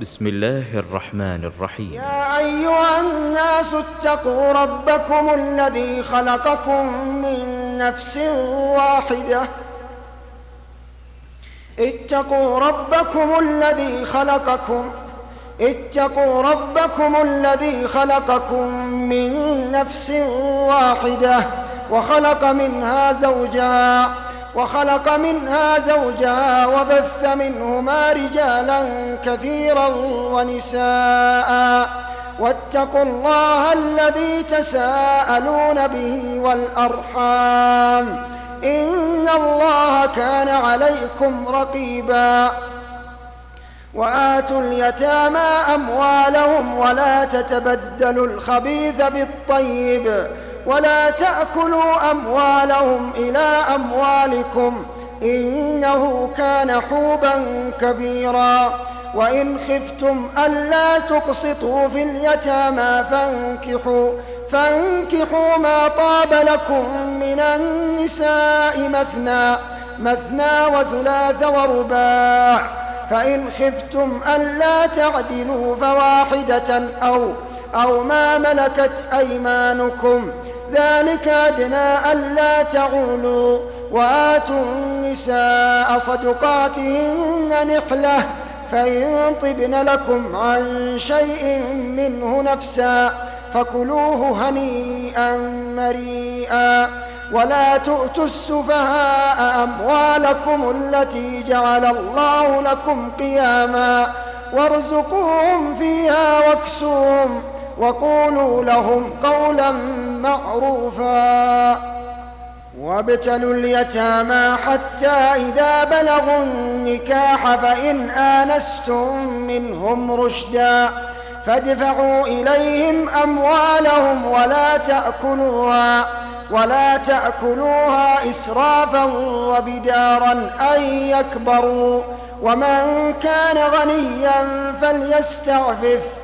بسم الله الرحمن الرحيم. يا أيها الناس اتقوا ربكم الذي خلقكم من نفس واحدة. اتقوا ربكم الذي خلقكم. اتقوا ربكم الذي خلقكم من نفس واحدة. وخلق منها زوجها. وخلق منها زوجها وبث منهما رجالا كثيرا ونساء. واتقوا الله الذي تساءلون به والأرحام. إن الله كان عليكم رقيبا. وآتوا اليتامى أموالهم ولا تتبدلوا الخبيث بالطيب. ولا تأكلوا أموالهم إلى أموالكم إنه كان حوبا كبيرا. وإن خفتم ألا تقسطوا في اليتامى فانكحوا فانكحوا ما طاب لكم من النساء مثنى مثنى وثلاث ورباع. فإن خفتم ألا تعدلوا فواحدة أو أو ما ملكت أيمانكم. ذلك أدنى ألا تعولوا وآتوا النساء صدقاتهن نحلة فإن طبن لكم عن شيء منه نفسا فكلوه هنيئا مريئا ولا تؤتوا السفهاء أموالكم التي جعل الله لكم قياما وارزقوهم فيها واكسوهم وقولوا لهم قولا معروفا وابتلوا اليتامى حتى إذا بلغوا النكاح فإن آنستم منهم رشدا فادفعوا إليهم أموالهم ولا تأكلوها ولا تأكلوها إسرافا وبدارا أن يكبروا ومن كان غنيا فليستعفف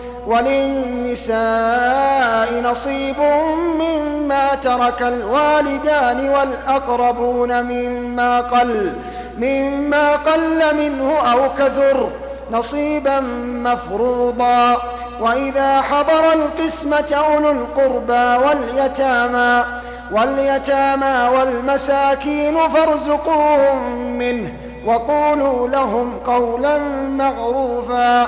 وللنساء نصيب مما ترك الوالدان والأقربون مما قل مما قل منه أو كثر نصيبا مفروضا. وإذا حضر القسمة أولو القربى واليتامى واليتامى والمساكين فارزقوهم منه وقولوا لهم قولا معروفا.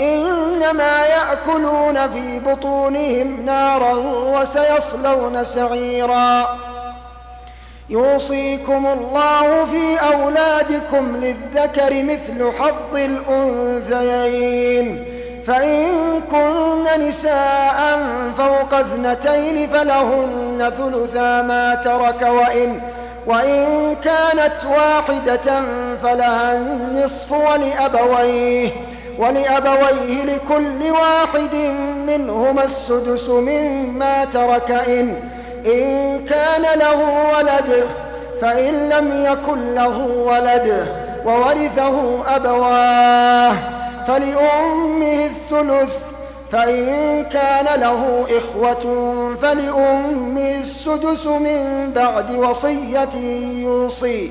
إنما يأكلون في بطونهم نارا وسيصلون سعيرا. يوصيكم الله في أولادكم للذكر مثل حظ الأنثيين. فإن كن نساء فوق اثنتين فلهن ثلثا ما ترك وإن وإن كانت واحدة فلها النصف ولأبويه. ولأبويه لكل واحد منهما السدس مما ترك إن إن كان له ولد فإن لم يكن له ولد وورثه أبواه فلأمه الثلث فإن كان له إخوة فلأمه السدس من بعد وصية يوصي.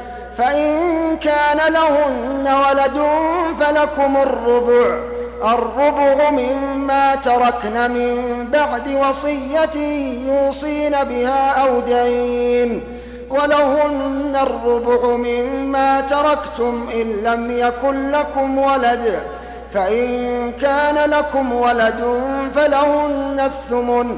فإن كان لهن ولد فلكم الربع. الربع مما تركن من بعد وصية يوصين بها أو دين. ولهن الربع مما تركتم إن لم يكن لكم ولد. فإن كان لكم ولد فلهن الثمن.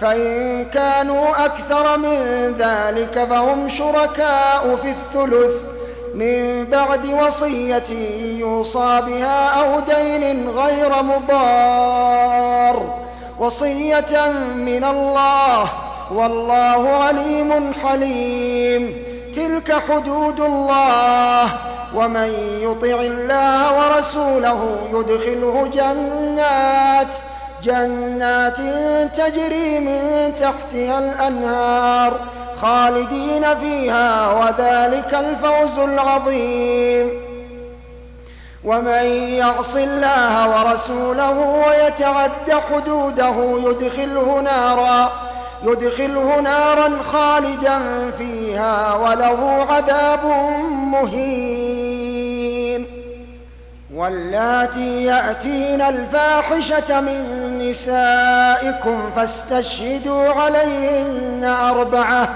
فإن كانوا أكثر من ذلك فهم شركاء في الثلث. من بعد وصية يوصى بها أو دين غير مضار. وصية من الله والله عليم حليم. تلك حدود الله ومن يطع الله ورسوله يدخله جنات. جنات تجري من تحتها الأنهار خالدين فيها وذلك الفوز العظيم. ومن يعص الله ورسوله ويتعد حدوده يدخله نارا يدخله نارا خالدا فيها وله عذاب مهين. واللاتي يأتين الفاحشة من نسائكم فاستشهدوا عليهن أربعة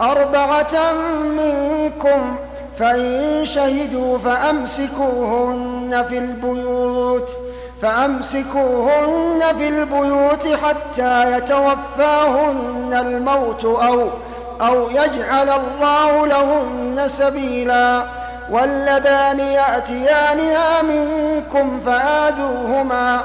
أربعة منكم فإن شهدوا فأمسكوهن في البيوت فأمسكوهن في البيوت حتى يتوفاهن الموت أو أو يجعل الله لهن سبيلا. واللذان يأتيانها منكم فآذوهما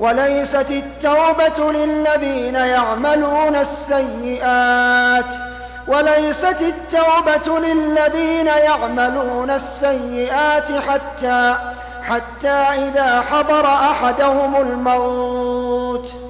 وليست التوبة للذين يعملون السيئات وليست التوبة للذين يعملون السيئات حتى حتى إذا حضر أحدهم الموت.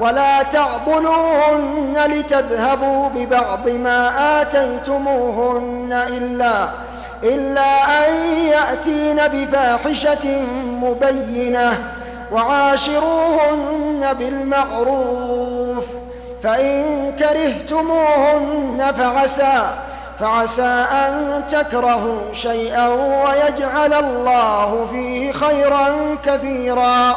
ولا تعضلوهن لتذهبوا ببعض ما آتيتموهن إلا إلا أن يأتين بفاحشة مبينة وعاشروهن بالمعروف فإن كرهتموهن فعسى فعسى أن تكرهوا شيئا ويجعل الله فيه خيرا كثيرا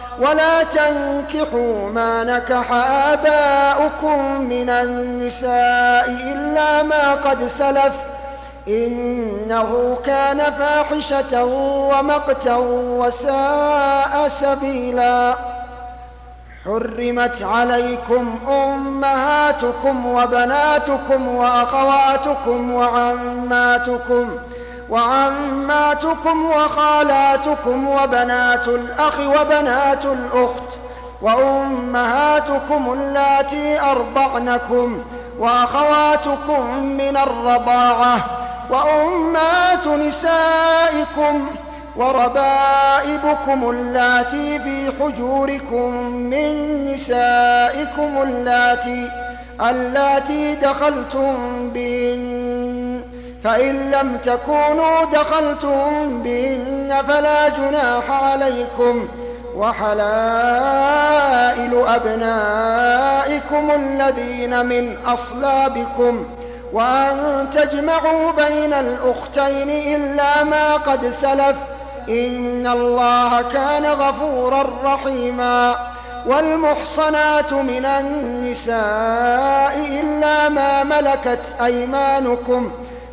ولا تنكحوا ما نكح آباؤكم من النساء إلا ما قد سلف إنه كان فاحشة ومقتا وساء سبيلا. حرمت عليكم أمهاتكم وبناتكم وأخواتكم وعماتكم وعماتكم وخالاتكم وبنات الأخ وبنات الأخت وأمهاتكم اللاتي أرضعنكم وأخواتكم من الرضاعة وأمات نسائكم وربائبكم اللاتي في حجوركم من نسائكم اللاتي اللاتي دخلتم بهن فإن لم تكونوا دخلتم بهن فلا جناح عليكم وحلائل أبنائكم الذين من أصلابكم وأن تجمعوا بين الأختين إلا ما قد سلف إن الله كان غفورا رحيما والمحصنات من النساء إلا ما ملكت أيمانكم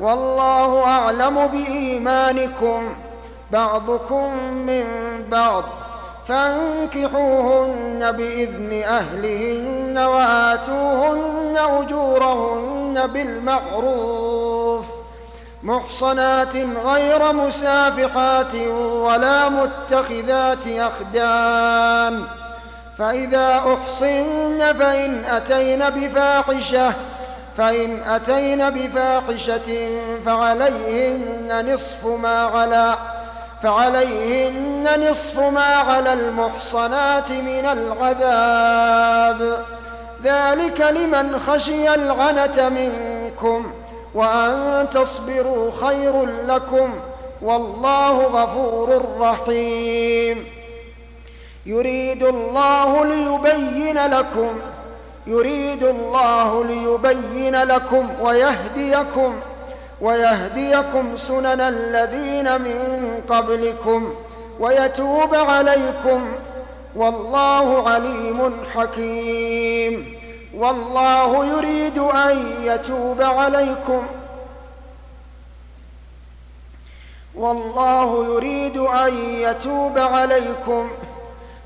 والله أعلم بإيمانكم بعضكم من بعض فانكحوهن بإذن أهلهن وآتوهن أجورهن بالمعروف محصنات غير مسافحات ولا متخذات أخدان فإذا أحصن فإن أتين بفاحشة فإن أتين بفاحشة فعليهن نصف ما على فعليهن نصف ما على المحصنات من العذاب. ذلك لمن خشي العنة منكم وأن تصبروا خير لكم والله غفور رحيم. يريد الله ليبين لكم يريد الله ليبين لكم ويهديكم ويهديكم سنن الذين من قبلكم ويتوب عليكم والله عليم حكيم والله يريد أن يتوب عليكم والله يريد أن يتوب عليكم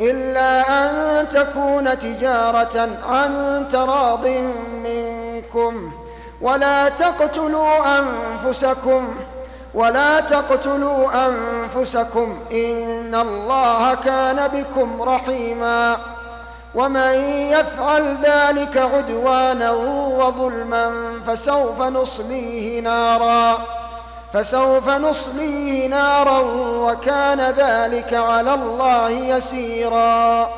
إلا أن تكون تجارة عن تراض منكم. ولا تقتلوا أنفسكم ولا تقتلوا أنفسكم. إن الله كان بكم رحيما. ومن يفعل ذلك عدوانا وظلما فسوف نصليه نارا. فسوف نصليه نارا وكان ذلك على الله يسيرا.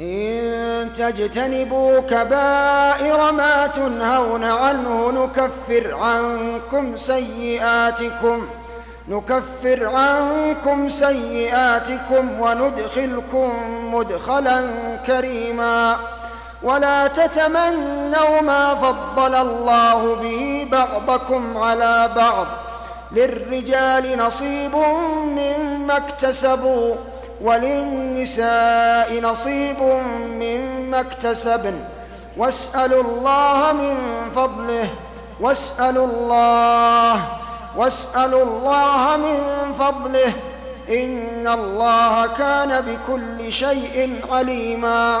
إن تجتنبوا كبائر ما تنهون عنه نكفر عنكم سيئاتكم نكفر عنكم سيئاتكم وندخلكم مدخلا كريما. ولا تتمنوا ما فضل الله به بعضكم على بعض. للرجال نصيب مما اكتسبوا وللنساء نصيب مما اكتسبن. واسألوا الله من فضله واسألوا الله واسألوا الله من فضله. إن الله كان بكل شيء عليما.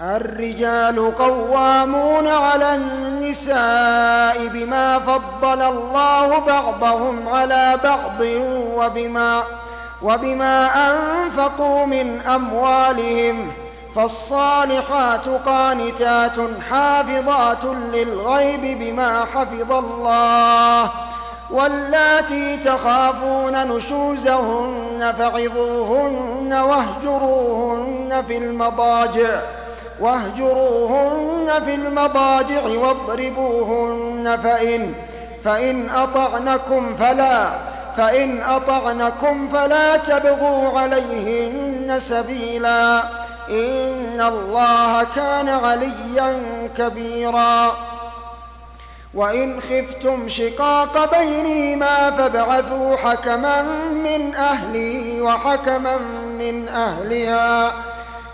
الرجال قوامون على النساء بما فضل الله بعضهم على بعض وبما وبما أنفقوا من أموالهم فالصالحات قانتات حافظات للغيب بما حفظ الله واللاتي تخافون نشوزهن فعظوهن واهجروهن في المضاجع واهجروهن في المضاجع واضربوهن فإن فإن أطعنكم فلا فإن أطعنكم فلا تبغوا عليهن سبيلا. إن الله كان عليا كبيرا. وإن خفتم شقاق بينهما فابعثوا حكما من أهله وحكما من أهلها.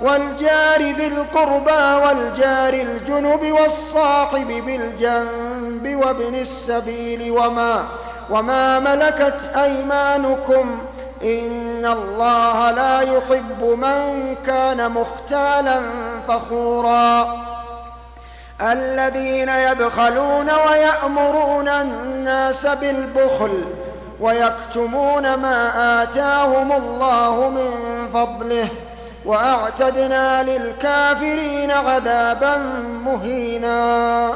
والجار ذي القربى والجار الجنب والصاحب بالجنب وابن السبيل وما وما ملكت أيمانكم. إن الله لا يحب من كان مختالا فخورا. الذين يبخلون ويأمرون الناس بالبخل ويكتمون ما آتاهم الله من فضله. وأعتدنا للكافرين عذابا مهينا.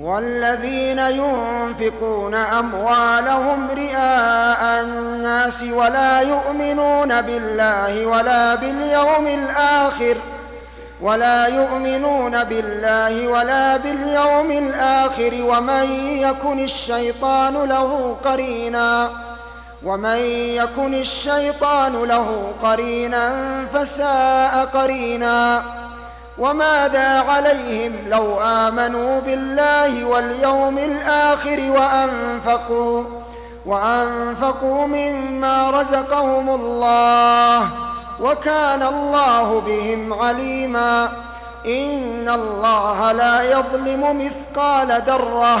والذين ينفقون أموالهم رئاء الناس ولا يؤمنون بالله ولا باليوم الآخر ۖ ولا يؤمنون بالله ولا باليوم الآخر ومن يكن الشيطان له قرينا. ومن يكن الشيطان له قرينا فساء قرينا وماذا عليهم لو آمنوا بالله واليوم الآخر وأنفقوا وأنفقوا مما رزقهم الله وكان الله بهم عليما إن الله لا يظلم مثقال ذرة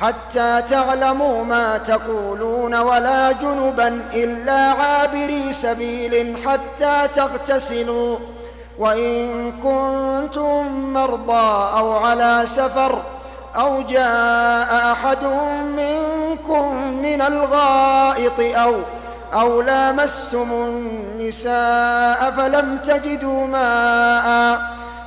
حتى تعلموا ما تقولون ولا جنبا إلا عابري سبيل حتى تغتسلوا. وإن كنتم مرضى أو على سفر أو جاء أحد منكم من الغائط أو أو لامستم النساء فلم تجدوا ماءً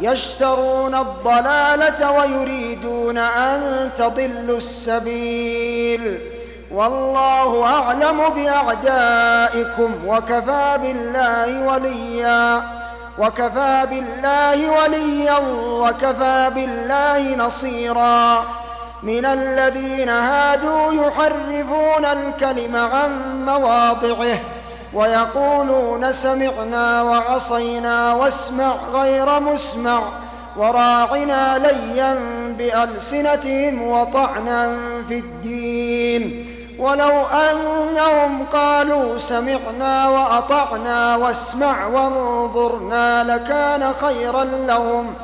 يشترون الضلالة ويريدون أن تضلوا السبيل. والله أعلم بأعدائكم وكفى بالله وليا وكفى بالله وليا وكفى بالله نصيرا. من الذين هادوا يحرفون الكلم عن مواضعه ويقولون سمعنا وعصينا واسمع غير مسمع وراعنا ليا بألسنتهم وطعنا في الدين ولو أنهم قالوا سمعنا وأطعنا واسمع وانظرنا لكان خيرا لهم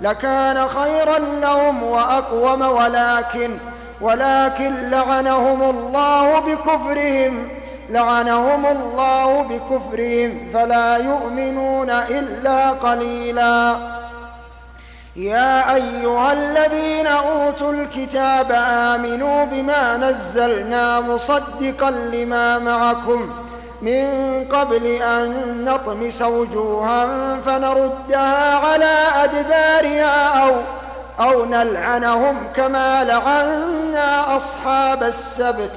لكان خيرا لهم وأقوم ولكن ولكن لعنهم الله بكفرهم لعنهم الله بكفرهم فلا يؤمنون إلا قليلاً. يا أيها الذين أوتوا الكتاب آمنوا بما نزلنا مصدقا لما معكم من قبل أن نطمس وجوها فنردها على أدبارها أو أو نلعنهم كما لعنا أصحاب السبت.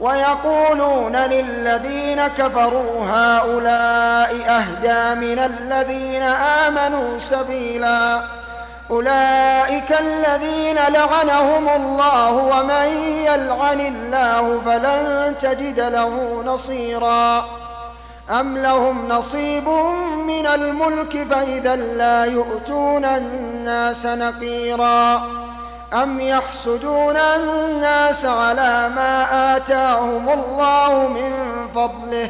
ويقولون للذين كفروا هؤلاء أهدى من الذين آمنوا سبيلاً. أولئك الذين لعنهم الله ومن يلعن الله فلن تجد له نصيرا. أم لهم نصيب من الملك فإذا لا يؤتون الناس نقيرا. أم يحسدون الناس على ما آتاهم الله من فضله؟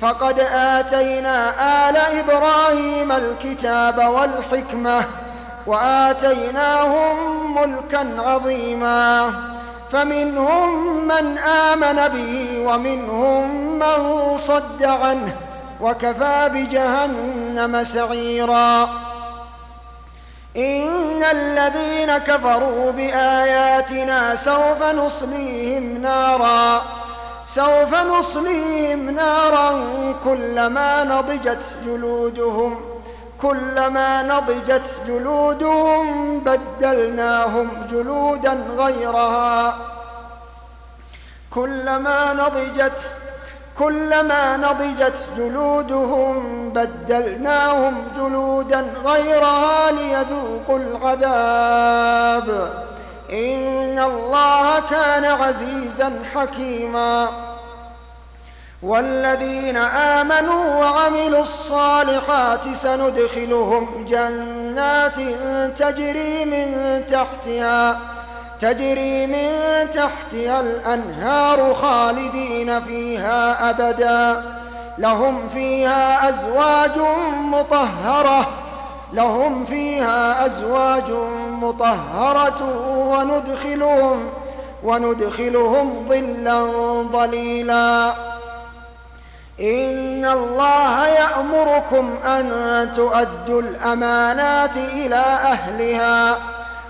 فقد آتينا آل إبراهيم الكتاب والحكمة وآتيناهم ملكا عظيما. فمنهم من آمن به ومنهم من صد عنه وكفى بجهنم سعيرا. إن الذين كفروا بآياتنا سوف نصليهم نارا سوف نصليهم نارا كلما نضجت جلودهم كلما نضجت جلودهم بدلناهم جلودا غيرها كلما نضجت كلما نضجت جلودهم بدلناهم جلودا غيرها ليذوقوا العذاب. إن الله كان عزيزا حكيما. والذين آمنوا وعملوا الصالحات سندخلهم جنات تجري من تحتها تجري من تحتها الأنهار خالدين فيها أبدا. لهم فيها أزواج مطهرة. لهم فيها أزواج مطهرة وندخلهم وندخلهم ظلا ظليلا. إن الله يأمركم أن تؤدوا الأمانات إلى أهلها.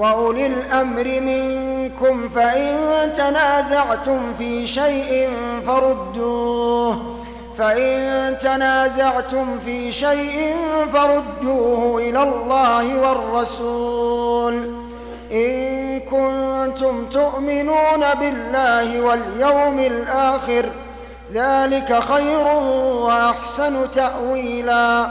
وأولي الأمر منكم فإن تنازعتم في شيء فردوه فإن تنازعتم في شيء فردوه إلى الله والرسول. إن كنتم تؤمنون بالله واليوم الآخر ذلك خير وأحسن تأويلا.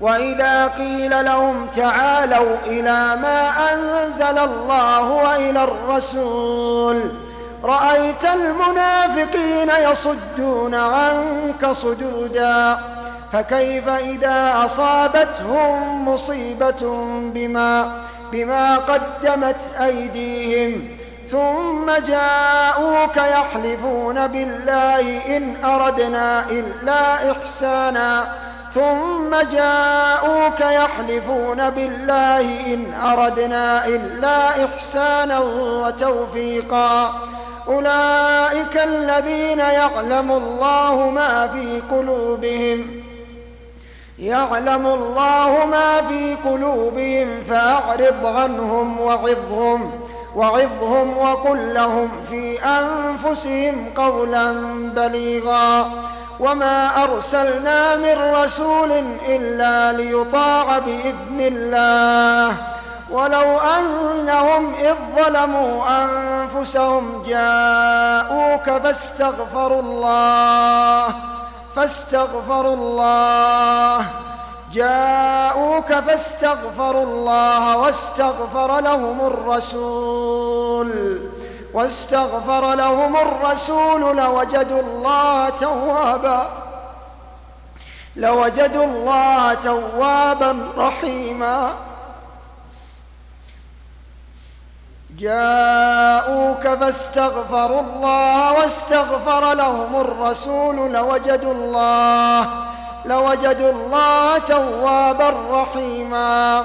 وإذا قيل لهم تعالوا إلى ما أنزل الله وإلى الرسول رأيت المنافقين يصدون عنك صدودا فكيف إذا أصابتهم مصيبة بما بما قدمت أيديهم؟ ثم جاءوك يحلفون بالله إن أردنا إلا إحسانا. ثم جاءوك يحلفون بالله إن أردنا إلا إحسانا وتوفيقا. أولئك الذين يعلم الله ما في قلوبهم يعلم الله ما في قلوبهم فأعرض عنهم وعظهم وعظهم وقل لهم في أنفسهم قولا بليغا. وما أرسلنا من رسول إلا ليطاع بإذن الله. ولو أنهم إذ ظلموا أنفسهم جاءوك فاستغفروا الله فاستغفروا الله. جاءوك فاستغفروا الله واستغفر لهم الرسول. واستغفر لهم الرسول لوجدوا الله توابا لوجدوا الله توابا رحيما. جاءوك فاستغفروا الله واستغفر لهم الرسول لوجدوا الله لوجدوا الله توابا رحيما.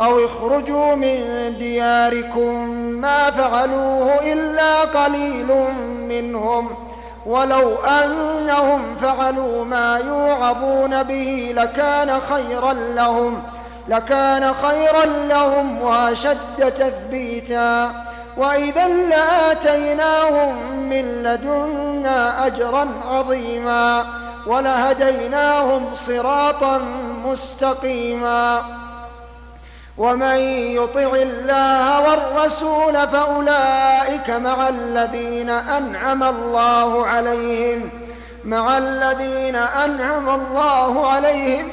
أو اخرجوا من دياركم ما فعلوه إلا قليل منهم ولو أنهم فعلوا ما يوعظون به لكان خيرا لهم لكان خيرا لهم وأشد تثبيتا. وإذا لآتيناهم من لدنا أجرا عظيما ولهديناهم صراطا مستقيما. ومن يطع الله والرسول فأولئك مع الذين أنعم الله عليهم مع الذين أنعم الله عليهم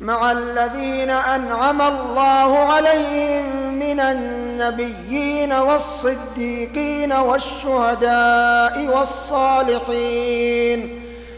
مع الذين أنعم الله عليهم من النبيين والصديقين والشهداء والصالحين.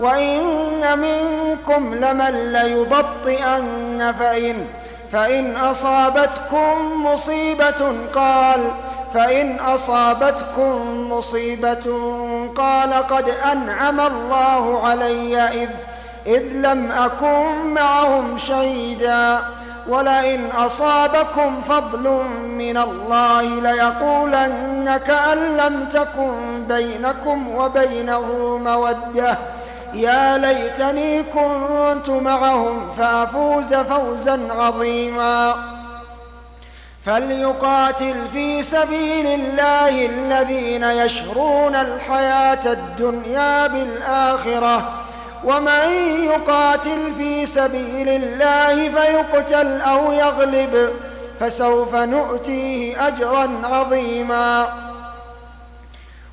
وإن منكم لمن ليبطئن فإن فإن أصابتكم مصيبة قال فإن أصابتكم مصيبة قال قد أنعم الله علي إذ إذ لم أكن معهم شهيدا ولئن أصابكم فضل من الله ليقولن كأن لم تكن بينكم وبينه مودة يا ليتني كنت معهم فأفوز فوزا عظيما. فليقاتل في سبيل الله الذين يشرون الحياة الدنيا بالآخرة. ومن يقاتل في سبيل الله فيقتل أو يغلب فسوف نؤتيه أجرا عظيما.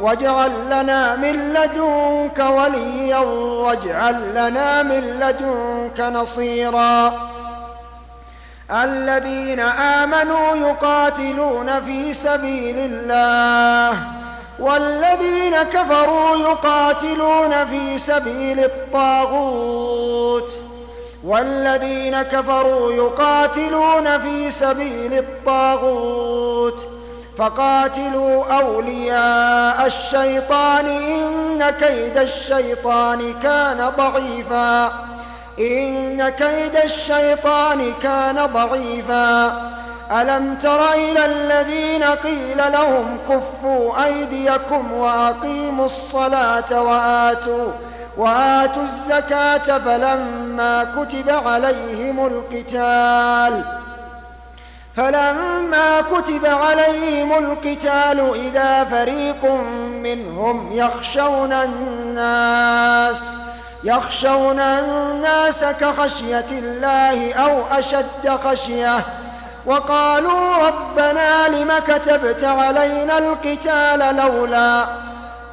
واجعل لنا من لدنك وليا واجعل لنا من لدنك نصيرا. الذين آمنوا يقاتلون في سبيل الله والذين كفروا يقاتلون في سبيل الطاغوت والذين كفروا يقاتلون في سبيل الطاغوت. فقاتلوا أولياء الشيطان إن كيد الشيطان كان ضعيفا إن كيد الشيطان كان ضعيفا ألم تر إلى الذين قيل لهم كفوا أيديكم وأقيموا الصلاة وآتوا وآتوا الزكاة فلما كتب عليهم القتال فلما كتب عليهم القتال إذا فريق منهم يخشون الناس يخشون الناس كخشية الله أو أشد خشية. وقالوا ربنا لم كتبت علينا القتال لولا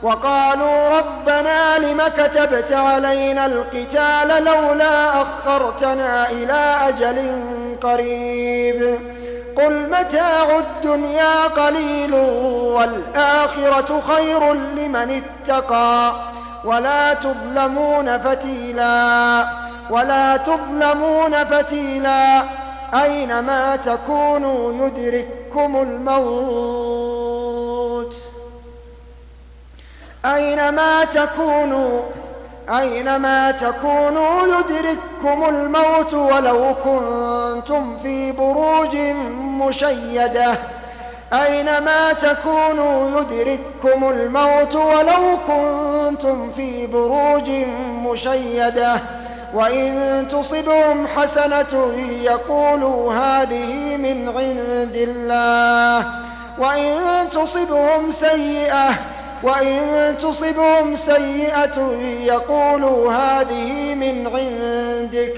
وقالوا ربنا لم كتبت علينا القتال لولا أخرتنا إلى أجل قريب. قل متاع الدنيا قليل والآخرة خير لمن اتقى. ولا تظلمون فتيلا. ولا تظلمون فتيلا. أينما تكونوا يدرككم الموت. أينما تكونوا أينما تكونوا يدرككم الموت ولو كنتم في بروج مشيدة. أينما تكونوا يدرككم الموت ولو كنتم في بروج مشيدة. وإن تصبهم حسنة يقولوا هذه من عند الله. وإن تصبهم سيئة وإن تصبهم سيئة يقولوا هذه من عندك.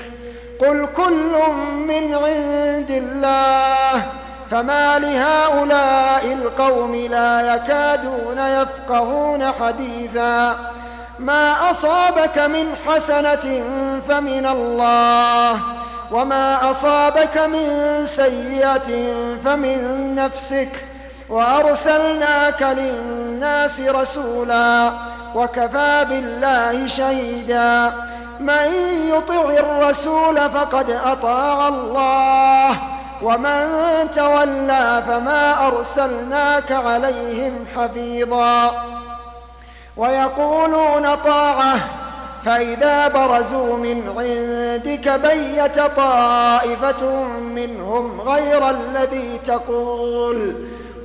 قل كل من عند الله. فما لهؤلاء القوم لا يكادون يفقهون حديثا. ما أصابك من حسنة فمن الله. وما أصابك من سيئة فمن نفسك. وأرسلناك للناس رسولا وكفى بالله شهيدا. من يطع الرسول فقد أطاع الله ومن تولى فما أرسلناك عليهم حفيظا. ويقولون طاعة فإذا برزوا من عندك بيت طائفة منهم غير الذي تقول.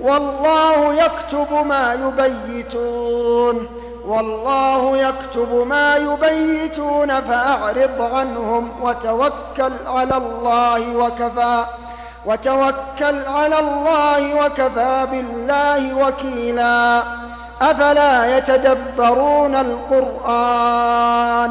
والله يكتب ما يبيتون والله يكتب ما يبيتون فأعرض عنهم وتوكل على الله وكفى وتوكل على الله وكفى بالله وكيلا. أفلا يتدبرون القرآن؟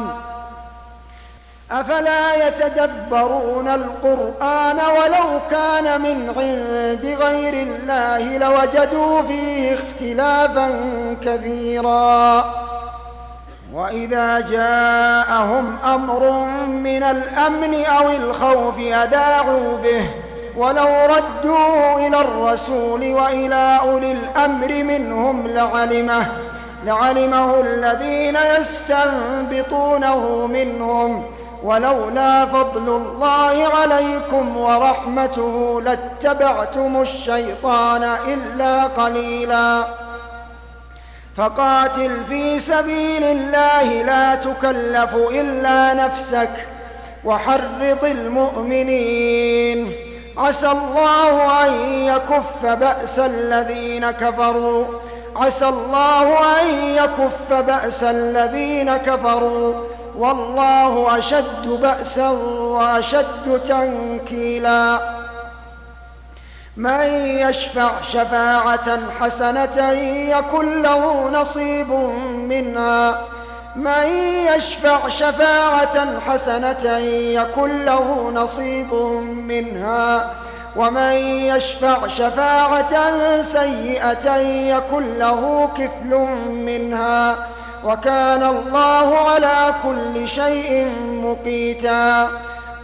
أفلا يتدبرون القرآن ولو كان من عند غير الله لوجدوا فيه اختلافا كثيرا. وإذا جاءهم أمر من الأمن أو الخوف أذاعوا به. ولو ردوه إلى الرسول وإلى أولي الأمر منهم لعلمه لعلمه الذين يستنبطونه منهم. ولولا فضل الله عليكم ورحمته لاتبعتم الشيطان إلا قليلا. فقاتل في سبيل الله لا تكلف إلا نفسك وحرض المؤمنين. عسى الله أن يكف بأس الذين كفروا. عسى الله أن يكف بأس الذين كفروا. والله أشد بأسا وأشد تنكيلا. من يشفع شفاعة حسنة يكن له نصيب منها. من يشفع شفاعة حسنة يكن له نصيب منها. ومن يشفع شفاعة سيئة يكن له كفل منها. وكان الله على كل شيء مقيتا.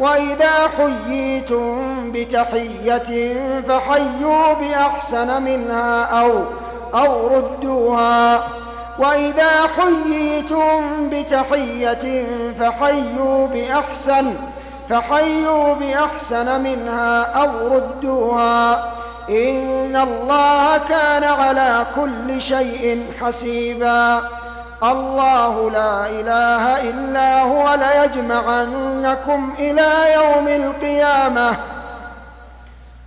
وإذا حييتم بتحية فحيوا بأحسن منها أو أو ردوها. وإذا حييتم بتحية فحيوا بأحسن فحيوا بأحسن منها أو ردوها. إن الله كان على كل شيء حسيبا. الله لا إله إلا هو ليجمعنكم إلى يوم القيامة.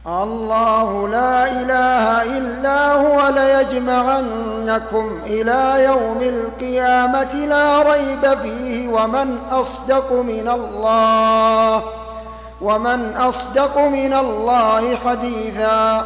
الله لا إله إلا هو ليجمعنكم إلى يوم القيامة لا ريب فيه ومن أصدق من الله ومن أصدق من الله حديثا.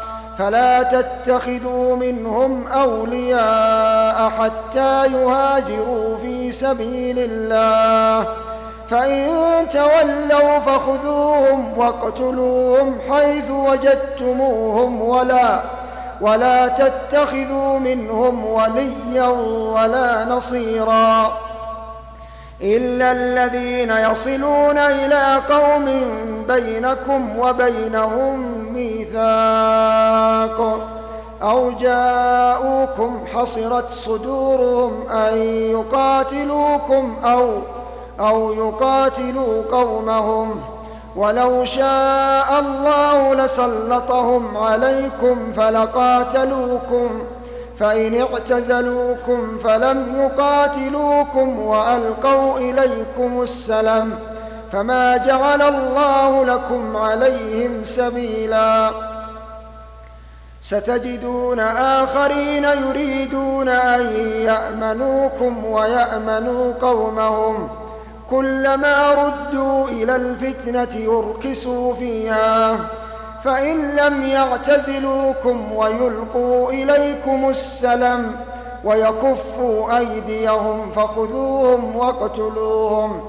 فلا تتخذوا منهم أولياء حتى يهاجروا في سبيل الله. فإن تولوا فخذوهم واقتلوهم حيث وجدتموهم ولا ولا تتخذوا منهم وليا ولا نصيرا. إلا الذين يصلون إلى قوم بينكم وبينهم ميثاق أو جاءوكم حصرت صدورهم أن يقاتلوكم أو أو يقاتلوا قومهم ولو شاء الله لسلطهم عليكم فلقاتلوكم فإن اعتزلوكم فلم يقاتلوكم وألقوا إليكم السلم فما جعل الله لكم عليهم سبيلا. ستجدون آخرين يريدون أن يأمنوكم ويأمنوا قومهم. كلما ردوا إلى الفتنة يركسوا فيها. فإن لم يعتزلوكم ويلقوا إليكم السلم ويكفوا أيديهم فخذوهم واقتلوهم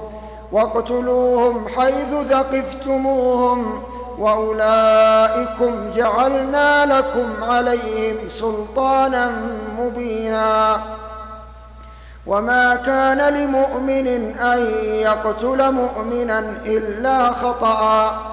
واقتلوهم حيث ثقفتموهم وأولئكم جعلنا لكم عليهم سلطانا مبينا. وما كان لمؤمن أن يقتل مؤمنا إلا خطأ.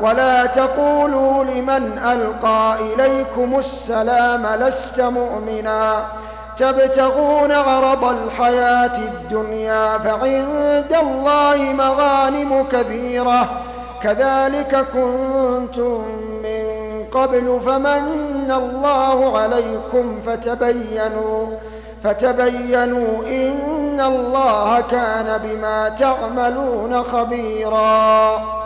ولا تقولوا لمن ألقى إليكم السلام لست مؤمنا. تبتغون عرض الحياة الدنيا فعند الله مغانم كثيرة كذلك كنتم من قبل فمن الله عليكم فتبينوا فتبينوا إن الله كان بما تعملون خبيراً.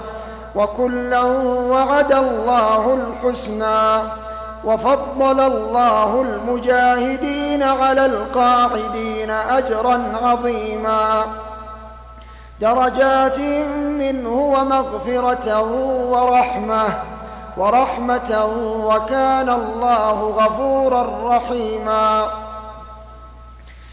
وكلا وعد الله الحسنى وفضل الله المجاهدين على القاعدين أجرا عظيما. درجات منه ومغفرة ورحمة ورحمة وكان الله غفورا رحيما.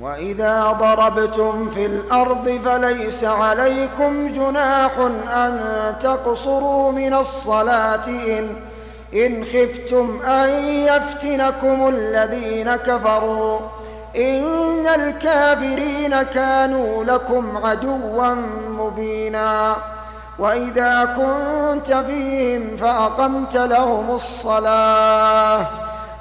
وإذا ضربتم في الأرض فليس عليكم جناح أن تقصروا من الصلاة إن إن خفتم أن يفتنكم الذين كفروا إن الكافرين كانوا لكم عدوا مبينا وإذا كنت فيهم فأقمت لهم الصلاة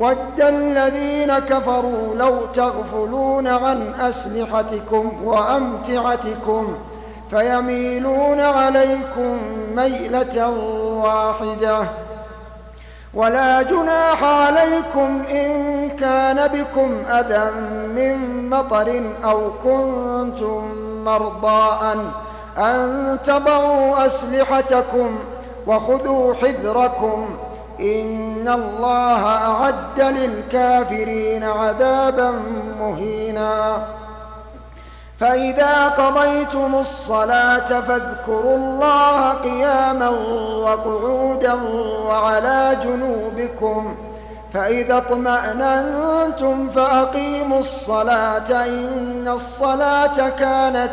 ود الذين كفروا لو تغفلون عن أسلحتكم وأمتعتكم فيميلون عليكم ميلة واحدة ولا جناح عليكم إن كان بكم أذى من مطر أو كنتم مرضى أن, تضعوا أسلحتكم وخذوا حذركم إن الله أعد للكافرين عذابا مهينا. فإذا قضيتم الصلاة فاذكروا الله قياما وقعودا وعلى جنوبكم. فإذا اطمأننتم فأقيموا الصلاة إن الصلاة كانت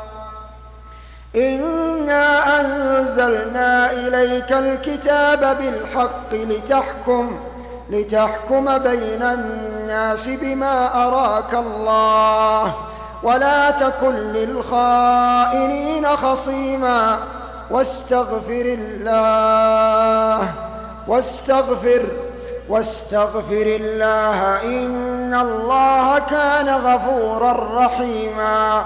إنا أنزلنا إليك الكتاب بالحق لتحكم لتحكم بين الناس بما أراك الله. ولا تكن للخائنين خصيما. واستغفر الله واستغفر واستغفر الله إن الله كان غفورا رحيما.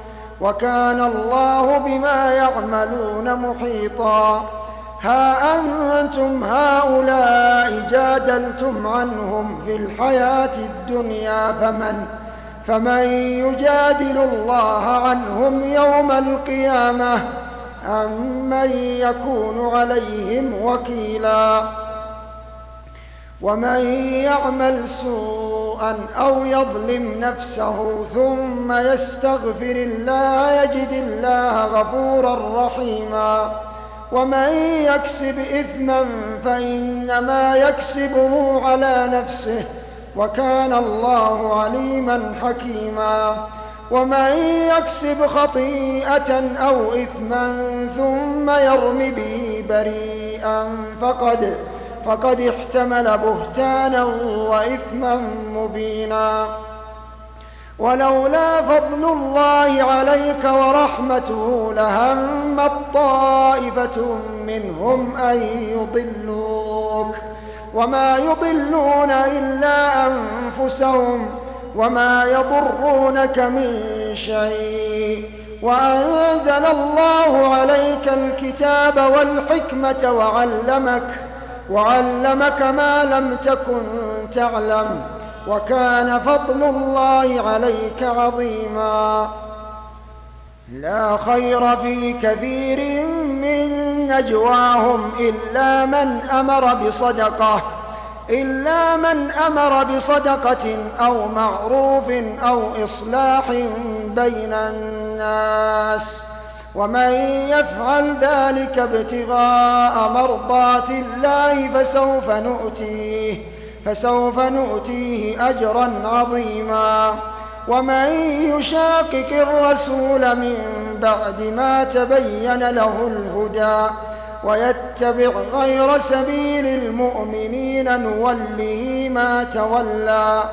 وكان الله بما يعملون محيطا. ها أنتم هؤلاء جادلتم عنهم في الحياة الدنيا فمن فمن يجادل الله عنهم يوم القيامة؟ أم من يكون عليهم وكيلا؟ ومن يعمل سوءا أو يظلم نفسه ثم يستغفر الله يجد الله غفورا رحيما. ومن يكسب إثما فإنما يكسبه على نفسه وكان الله عليما حكيما. ومن يكسب خطيئة أو إثما ثم يرم به بريئا فقد فقد احتمل بهتانا وإثما مبينا. ولولا فضل الله عليك ورحمته لهمت طائفة منهم أن يضلوك. وما يضلون إلا أنفسهم وما يضرونك من شيء. وأنزل الله عليك الكتاب والحكمة وعلمك وعلمك ما لم تكن تعلم وكان فضل الله عليك عظيما. لا خير في كثير من نجواهم إلا من أمر بصدقة إلا من أمر بصدقة أو معروف أو إصلاح بين الناس. ومن يفعل ذلك ابتغاء مرضات الله فسوف نؤتيه فسوف نؤتيه أجرا عظيما. ومن يشاقق الرسول من بعد ما تبين له الهدى ويتبع غير سبيل المؤمنين نوله ما تولى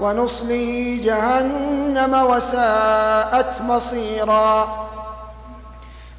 ونصله جهنم وساءت مصيرا.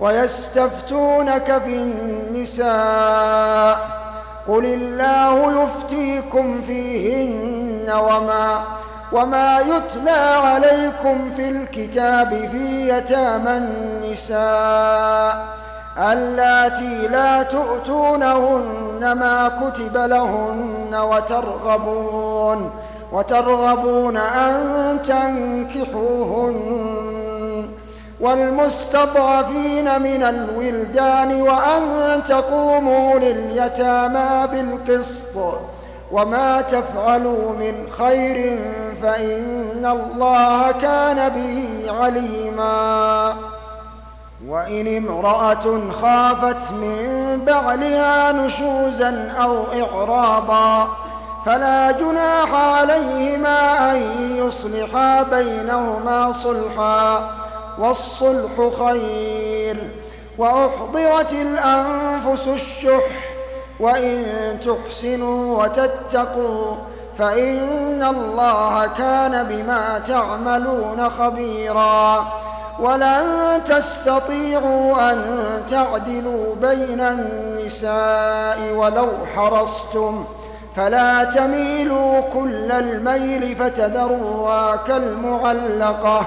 ويستفتونك في النساء قل الله يفتيكم فيهن وما وما يتلى عليكم في الكتاب في يتامى النساء اللاتي لا تؤتونهن ما كتب لهن وترغبون وترغبون أن تنكحوهن والمستضعفين من الولدان وأن تقوموا لليتامى بالقسط وما تفعلوا من خير فإن الله كان به عليما. وإن امرأة خافت من بعلها نشوزا أو إعراضا فلا جناح عليهما أن يصلحا بينهما صلحا والصلح خير وأحضرت الأنفس الشح وإن تحسنوا وتتقوا فإن الله كان بما تعملون خبيرا ولن تستطيعوا أن تعدلوا بين النساء ولو حرصتم فلا تميلوا كل الميل فتذروا كالمعلقة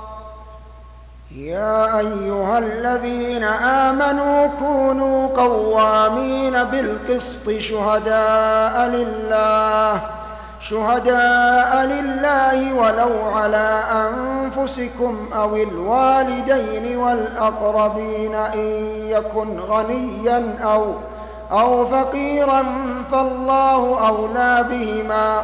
يا أيها الذين آمنوا كونوا قوامين بالقسط شهداء لله شهداء لله ولو على أنفسكم أو الوالدين والأقربين إن يكن غنيا أو أو فقيرا فالله أولى بهما.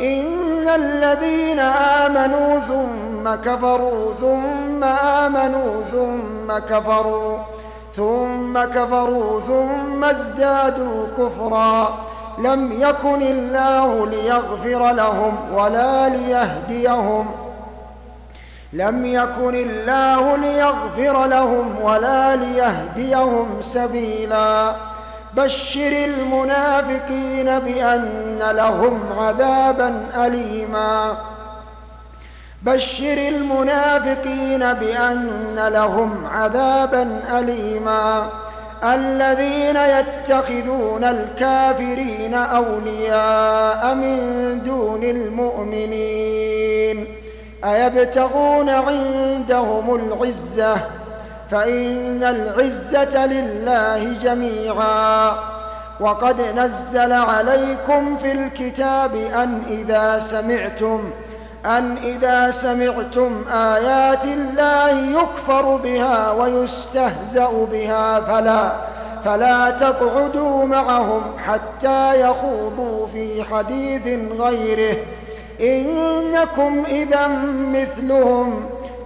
إن الذين آمنوا ثم كفروا ثم آمنوا ثم كفروا ثم كفروا ثم ازدادوا كفرا. لم يكن الله ليغفر لهم ولا ليهديهم. لم يكن الله ليغفر لهم ولا ليهديهم سبيلا. بشر المنافقين بأن لهم عذابا أليما. بشر المنافقين بأن لهم عذابا أليما. الذين يتخذون الكافرين أولياء من دون المؤمنين. أيبتغون عندهم العزة فإن العزة لله جميعا. وقد نزل عليكم في الكتاب أن إذا سمعتم أن إذا سمعتم آيات الله يكفر بها ويستهزأ بها فلا فلا تقعدوا معهم حتى يخوضوا في حديث غيره. إنكم إذا مثلهم.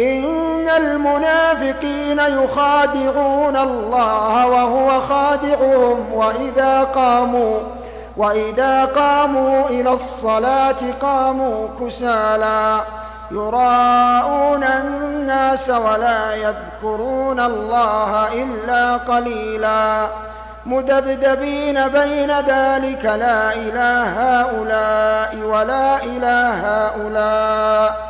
إن المنافقين يخادعون الله وهو خادعهم وإذا قاموا وإذا قاموا إلى الصلاة قاموا كسالى يراءون الناس ولا يذكرون الله إلا قليلا. مذبذبين بين ذلك لا إله هؤلاء ولا إله هؤلاء.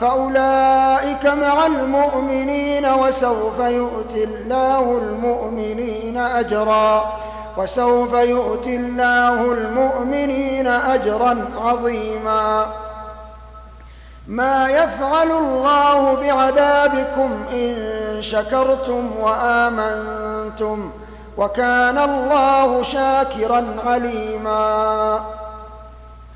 فأولئك مع المؤمنين وسوف يؤتي الله المؤمنين أجرا وسوف يؤتي الله المؤمنين أجرا عظيما. ما يفعل الله بعذابكم إن شكرتم وآمنتم وكان الله شاكرا عليما.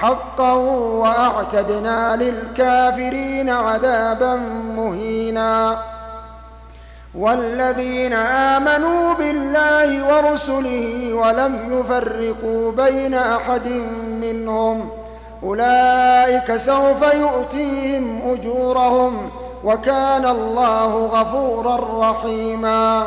حقا وأعتدنا للكافرين عذابا مهينا. والذين آمنوا بالله ورسله ولم يفرقوا بين أحد منهم أولئك سوف يؤتيهم أجورهم وكان الله غفورا رحيما.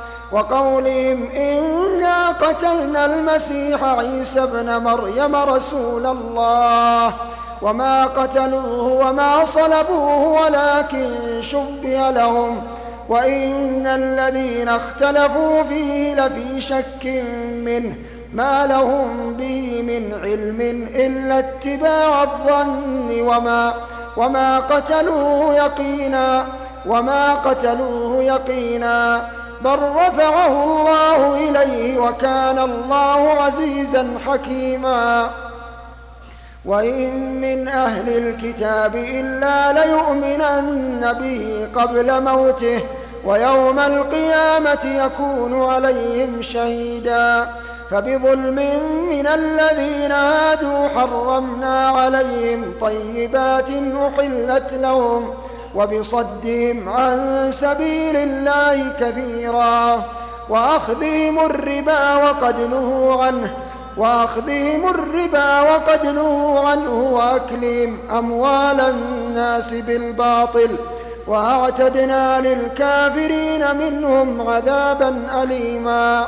وقولهم إنا قتلنا المسيح عيسى ابن مريم رسول الله. وما قتلوه وما صلبوه ولكن شبه لهم. وإن الذين اختلفوا فيه لفي شك منه. ما لهم به من علم إلا اتباع الظن. وما وما قتلوه يقينا وما قتلوه يقينا. بل رفعه الله إليه وكان الله عزيزا حكيما. وإن من أهل الكتاب إلا ليؤمنن به قبل موته ويوم القيامة يكون عليهم شهيدا. فبظلم من الذين هادوا حرمنا عليهم طيبات أحلت لهم وبصدهم عن سبيل الله كثيرا وأخذهم الربا وقد نهوا عنه. وأخذهم الربا وقد نهوا عنه وأكلهم أموال الناس بالباطل. وأعتدنا للكافرين منهم عذابا أليما.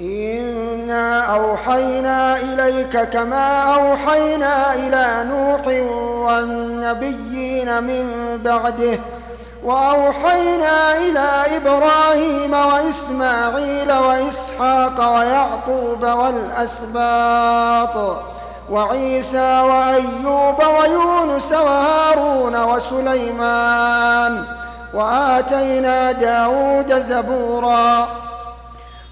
انا اوحينا اليك كما اوحينا إلى نوح والنبيين من بعده واوحينا إلى إبراهيم واسماعيل واسحاق ويعقوب والاسباط وعيسى وايوب ويونس وهارون وسليمان واتينا داود زبورا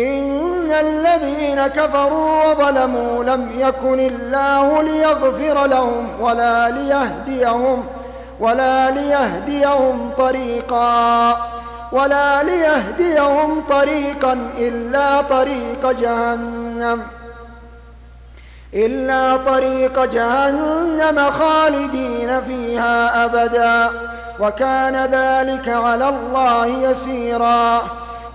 إن الذين كفروا وظلموا لم يكن الله ليغفر لهم ولا ليهديهم ولا ليهديهم طريقا ولا ليهديهم طريقا إلا طريق جهنم إلا طريق جهنم خالدين فيها أبدا وكان ذلك على الله يسيرا.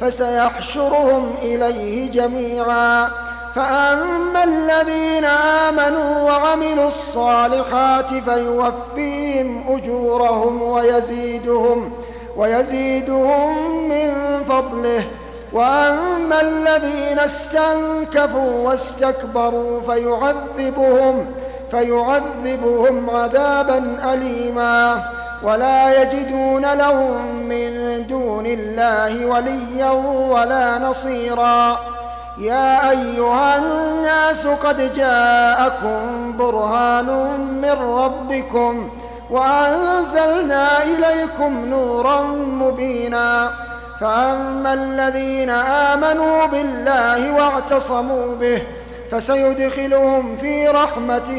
فسيحشرهم إليه جميعا. فأما الذين آمنوا وعملوا الصالحات فيوفيهم أجورهم ويزيدهم ويزيدهم من فضله. وأما الذين استنكفوا واستكبروا فيعذبهم فيعذبهم عذابا أليما. ولا يجدون لهم من دون الله وليا ولا نصيرا. يا أيها الناس قد جاءكم برهان من ربكم وأنزلنا إليكم نورا مبينا. فأما الذين آمنوا بالله واعتصموا به فسيدخلهم في رحمة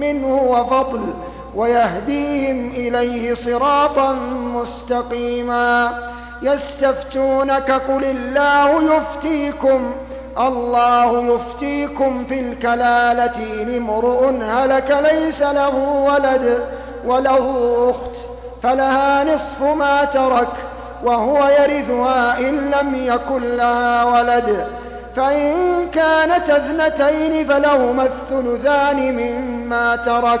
منه وفضل. ويهديهم إليه صراطا مستقيما. يستفتونك قل الله يفتيكم الله يفتيكم في الكلالة إن امرؤ هلك ليس له ولد وله أخت فلها نصف ما ترك وهو يرثها إن لم يكن لها ولد. فإن كانت اثنتين فلهما الثلثان مما ترك.